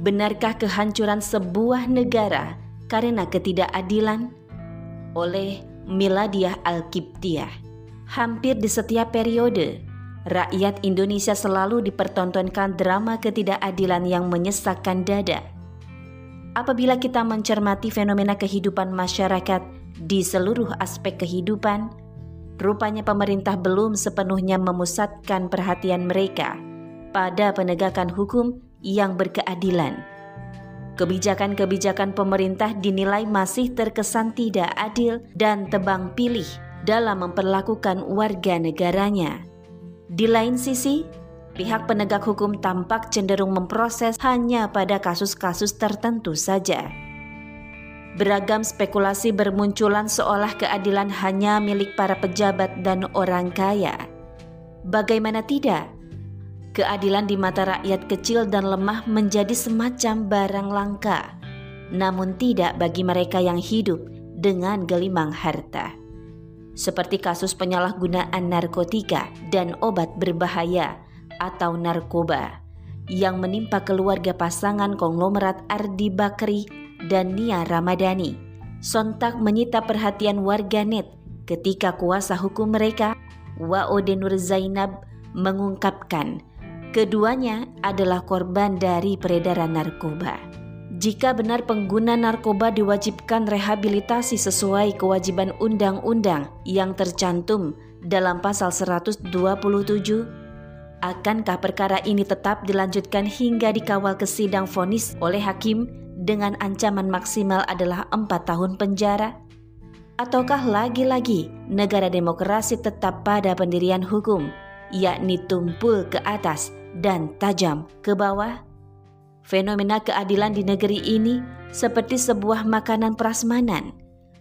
Benarkah kehancuran sebuah negara karena ketidakadilan? Oleh Miladiah Al-Kiptiah. Hampir di setiap periode, rakyat Indonesia selalu dipertontonkan drama ketidakadilan yang menyesakkan dada. Apabila kita mencermati fenomena kehidupan masyarakat di seluruh aspek kehidupan, rupanya pemerintah belum sepenuhnya memusatkan perhatian mereka pada penegakan hukum yang berkeadilan. Kebijakan-kebijakan pemerintah dinilai masih terkesan tidak adil dan tebang pilih dalam memperlakukan warga negaranya. Di lain sisi, pihak penegak hukum tampak cenderung memproses hanya pada kasus-kasus tertentu saja. Beragam spekulasi bermunculan seolah keadilan hanya milik para pejabat dan orang kaya. Bagaimana tidak? Keadilan di mata rakyat kecil dan lemah menjadi semacam barang langka, namun tidak bagi mereka yang hidup dengan gelimang harta. Seperti kasus penyalahgunaan narkotika dan obat berbahaya atau narkoba yang menimpa keluarga pasangan konglomerat Ardi Bakri dan Nia Ramadhani, sontak menyita perhatian warganet ketika kuasa hukum mereka, Waode Nur Zainab, mengungkapkan Keduanya adalah korban dari peredaran narkoba. Jika benar pengguna narkoba diwajibkan rehabilitasi sesuai kewajiban undang-undang yang tercantum dalam pasal 127, akankah perkara ini tetap dilanjutkan hingga dikawal ke sidang vonis oleh hakim dengan ancaman maksimal adalah empat tahun penjara? Ataukah lagi-lagi negara demokrasi tetap pada pendirian hukum, yakni tumpul ke atas dan tajam ke bawah. Fenomena keadilan di negeri ini seperti sebuah makanan prasmanan.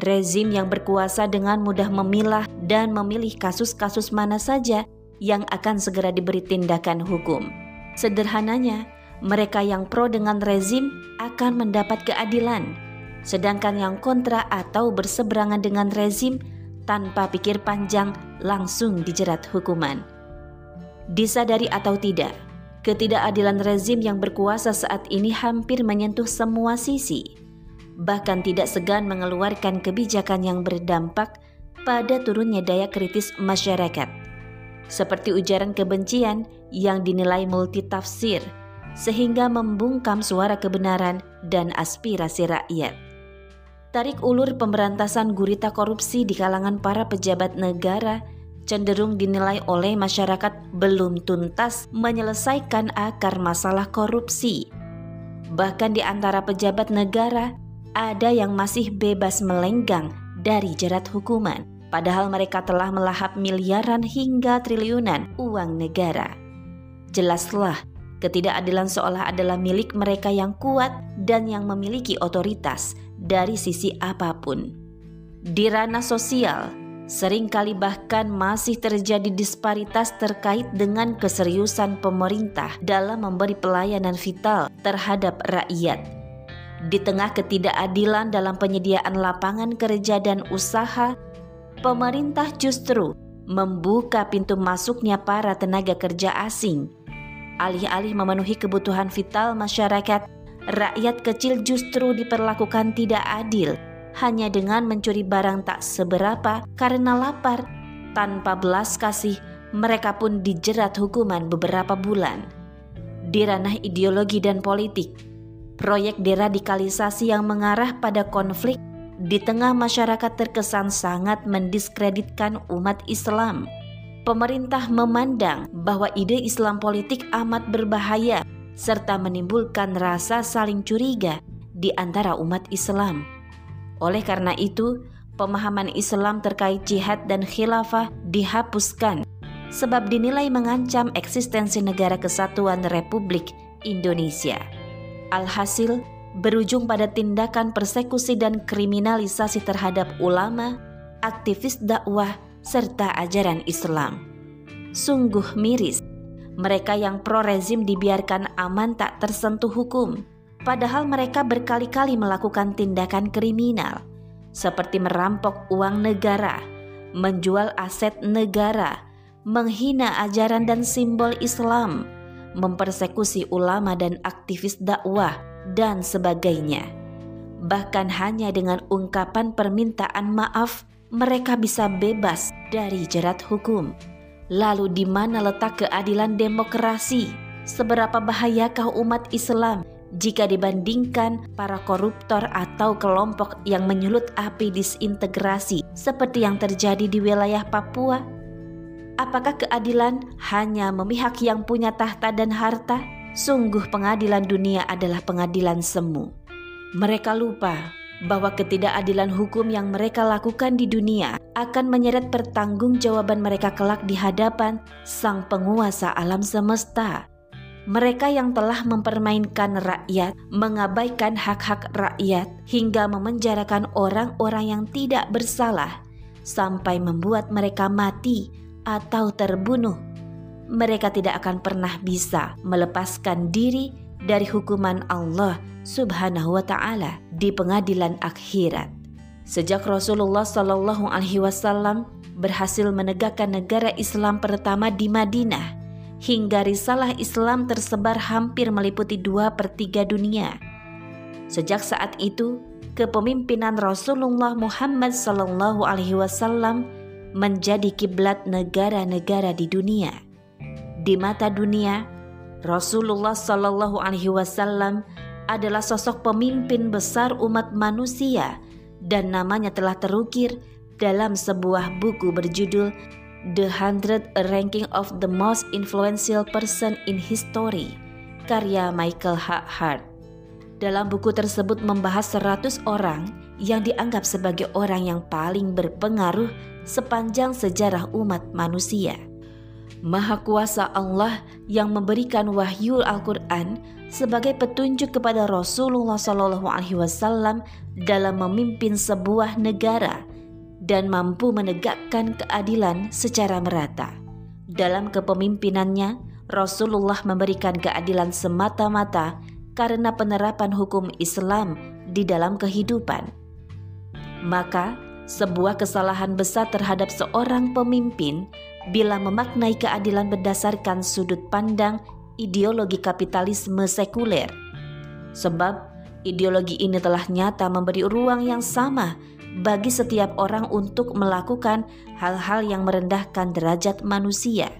Rezim yang berkuasa dengan mudah memilah dan memilih kasus-kasus mana saja yang akan segera diberi tindakan hukum. Sederhananya, mereka yang pro dengan rezim akan mendapat keadilan, sedangkan yang kontra atau berseberangan dengan rezim tanpa pikir panjang langsung dijerat hukuman. Disadari atau tidak, ketidakadilan rezim yang berkuasa saat ini hampir menyentuh semua sisi, bahkan tidak segan mengeluarkan kebijakan yang berdampak pada turunnya daya kritis masyarakat, seperti ujaran kebencian yang dinilai multitafsir sehingga membungkam suara kebenaran dan aspirasi rakyat. Tarik ulur pemberantasan gurita korupsi di kalangan para pejabat negara cenderung dinilai oleh masyarakat belum tuntas menyelesaikan akar masalah korupsi. Bahkan di antara pejabat negara, ada yang masih bebas melenggang dari jerat hukuman, padahal mereka telah melahap miliaran hingga triliunan uang negara. Jelaslah, ketidakadilan seolah adalah milik mereka yang kuat dan yang memiliki otoritas dari sisi apa pun. Di ranah sosial, Seringkali bahkan masih terjadi disparitas terkait dengan keseriusan pemerintah dalam memberi pelayanan vital terhadap rakyat. Di tengah ketidakadilan dalam penyediaan lapangan kerja dan usaha, pemerintah justru membuka pintu masuknya para tenaga kerja asing. Alih-alih memenuhi kebutuhan vital masyarakat, rakyat kecil justru diperlakukan tidak adil hanya dengan mencuri barang tak seberapa karena lapar. Tanpa belas kasih, mereka pun dijerat hukuman beberapa bulan. Di ranah ideologi dan politik, proyek deradikalisasi yang mengarah pada konflik di tengah masyarakat terkesan sangat mendiskreditkan umat Islam. Pemerintah memandang bahwa ide Islam politik amat berbahaya serta menimbulkan rasa saling curiga di antara umat Islam. Oleh karena itu, pemahaman Islam terkait jihad dan khilafah dihapuskan sebab dinilai mengancam eksistensi negara kesatuan Republik Indonesia. Alhasil, berujung pada tindakan persekusi dan kriminalisasi terhadap ulama, aktivis dakwah, serta ajaran Islam. Sungguh miris, mereka yang pro-rezim dibiarkan aman tak tersentuh hukum padahal mereka berkali-kali melakukan tindakan kriminal seperti merampok uang negara, menjual aset negara, menghina ajaran dan simbol Islam, mempersekusi ulama dan aktivis dakwah, dan sebagainya. Bahkan hanya dengan ungkapan permintaan maaf, mereka bisa bebas dari jerat hukum. Lalu di mana letak keadilan demokrasi? Seberapa bahayakah umat Islam jika dibandingkan para koruptor atau kelompok yang menyulut api disintegrasi seperti yang terjadi di wilayah Papua? Apakah keadilan hanya memihak yang punya tahta dan harta? Sungguh pengadilan dunia adalah pengadilan semu. Mereka lupa bahwa ketidakadilan hukum yang mereka lakukan di dunia akan menyeret pertanggungjawaban mereka kelak di hadapan Sang Penguasa alam semesta. Mereka yang telah mempermainkan rakyat, mengabaikan hak-hak rakyat, hingga memenjarakan orang-orang yang tidak bersalah, sampai membuat mereka mati atau terbunuh mereka tidak akan pernah bisa melepaskan diri dari hukuman Allah Subhanahu wa taala di pengadilan akhirat. Sejak Rasulullah Shallallahu alaihi wasallam berhasil menegakkan negara Islam pertama di Madinah hingga risalah Islam tersebar hampir meliputi dua per tiga dunia. Sejak saat itu, kepemimpinan Rasulullah Muhammad Sallallahu Alaihi Wasallam menjadi kiblat negara-negara di dunia di mata dunia, Rasulullah Shallallahu Alaihi Wasallam adalah sosok pemimpin besar umat manusia dan namanya telah terukir dalam sebuah buku berjudul The Hundred Ranking of the Most Influential Person in History karya Michael H. Hart. Dalam buku tersebut membahas 100 orang yang dianggap sebagai orang yang paling berpengaruh sepanjang sejarah umat manusia. Maha Kuasa Allah yang memberikan wahyu Al-Quran sebagai petunjuk kepada Rasulullah Wasallam dalam memimpin sebuah negara dan mampu menegakkan keadilan secara merata. Dalam kepemimpinannya, Rasulullah memberikan keadilan semata-mata karena penerapan hukum Islam di dalam kehidupan. Maka, sebuah kesalahan besar terhadap seorang pemimpin bila memaknai keadilan berdasarkan sudut pandang ideologi kapitalisme sekuler. Sebab ideologi ini telah nyata memberi ruang yang sama bagi setiap orang untuk melakukan hal-hal yang merendahkan derajat manusia,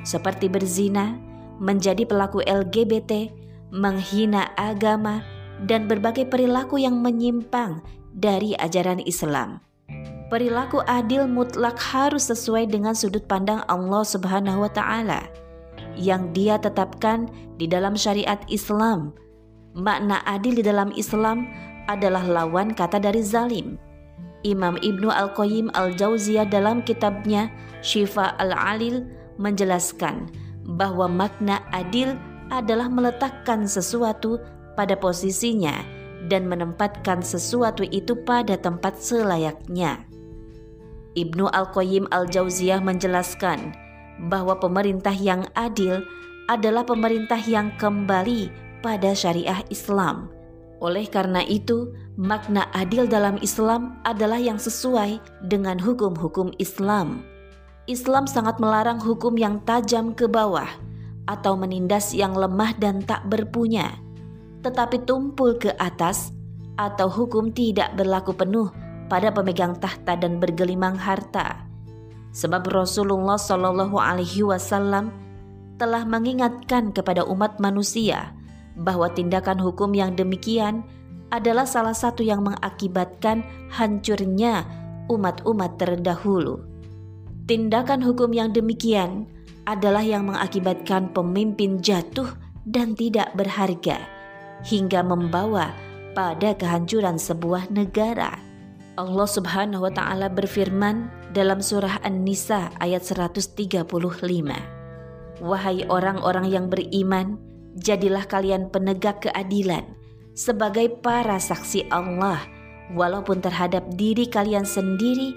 seperti berzina, menjadi pelaku LGBT, menghina agama, dan berbagai perilaku yang menyimpang dari ajaran Islam. Perilaku adil mutlak harus sesuai dengan sudut pandang Allah Subhanahu wa taala yang Dia tetapkan di dalam syariat Islam. Makna adil di dalam Islam adalah lawan kata dari zalim. Imam Ibnu Al-Qayyim Al-Jauziyah dalam kitabnya Syifa Al-Alil menjelaskan bahwa makna adil adalah meletakkan sesuatu pada posisinya dan menempatkan sesuatu itu pada tempat selayaknya. Ibnu Al-Qayyim Al-Jauziyah menjelaskan bahwa pemerintah yang adil adalah pemerintah yang kembali pada syariah Islam. Oleh karena itu, makna adil dalam Islam adalah yang sesuai dengan hukum-hukum Islam. Islam sangat melarang hukum yang tajam ke bawah atau menindas yang lemah dan tak berpunya, tetapi tumpul ke atas atau hukum tidak berlaku penuh pada pemegang tahta dan bergelimang harta. Sebab Rasulullah Shallallahu Alaihi Wasallam telah mengingatkan kepada umat manusia bahwa tindakan hukum yang demikian adalah salah satu yang mengakibatkan hancurnya umat-umat terdahulu. Tindakan hukum yang demikian adalah yang mengakibatkan pemimpin jatuh dan tidak berharga hingga membawa pada kehancuran sebuah negara. Allah Subhanahu wa taala berfirman dalam surah An-Nisa ayat 135. Wahai orang-orang yang beriman, jadilah kalian penegak keadilan sebagai para saksi Allah walaupun terhadap diri kalian sendiri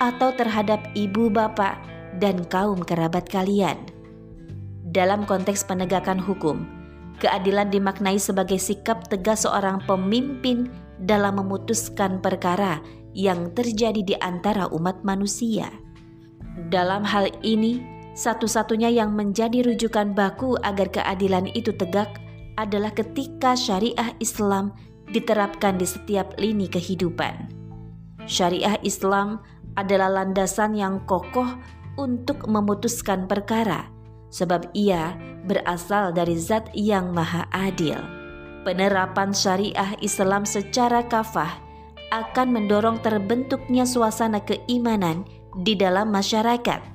atau terhadap ibu bapak dan kaum kerabat kalian. Dalam konteks penegakan hukum, keadilan dimaknai sebagai sikap tegas seorang pemimpin dalam memutuskan perkara yang terjadi di antara umat manusia. Dalam hal ini, satu-satunya yang menjadi rujukan baku agar keadilan itu tegak adalah ketika syariah Islam diterapkan di setiap lini kehidupan. Syariah Islam adalah landasan yang kokoh untuk memutuskan perkara, sebab ia berasal dari Zat yang Maha Adil. Penerapan syariah Islam secara kafah akan mendorong terbentuknya suasana keimanan di dalam masyarakat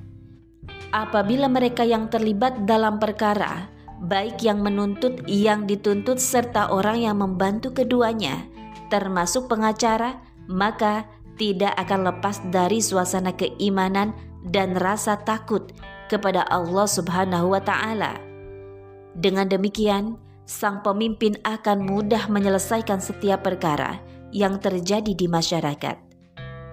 apabila mereka yang terlibat dalam perkara, baik yang menuntut, yang dituntut, serta orang yang membantu keduanya, termasuk pengacara, maka tidak akan lepas dari suasana keimanan dan rasa takut kepada Allah Subhanahu wa Ta'ala. Dengan demikian, sang pemimpin akan mudah menyelesaikan setiap perkara yang terjadi di masyarakat.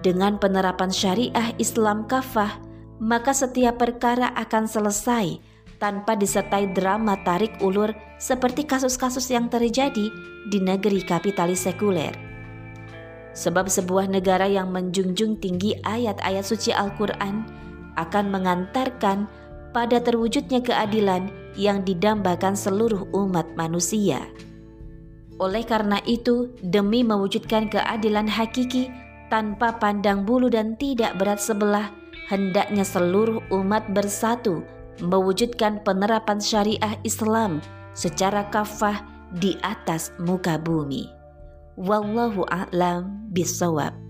Dengan penerapan syariah Islam kafah, maka setiap perkara akan selesai tanpa disertai drama tarik ulur seperti kasus-kasus yang terjadi di negeri kapitalis sekuler. Sebab sebuah negara yang menjunjung tinggi ayat-ayat suci Al-Quran akan mengantarkan pada terwujudnya keadilan yang didambakan seluruh umat manusia. Oleh karena itu, demi mewujudkan keadilan hakiki tanpa pandang bulu dan tidak berat sebelah, hendaknya seluruh umat bersatu mewujudkan penerapan syariah Islam secara kafah di atas muka bumi. Wallahu a'lam bisawab.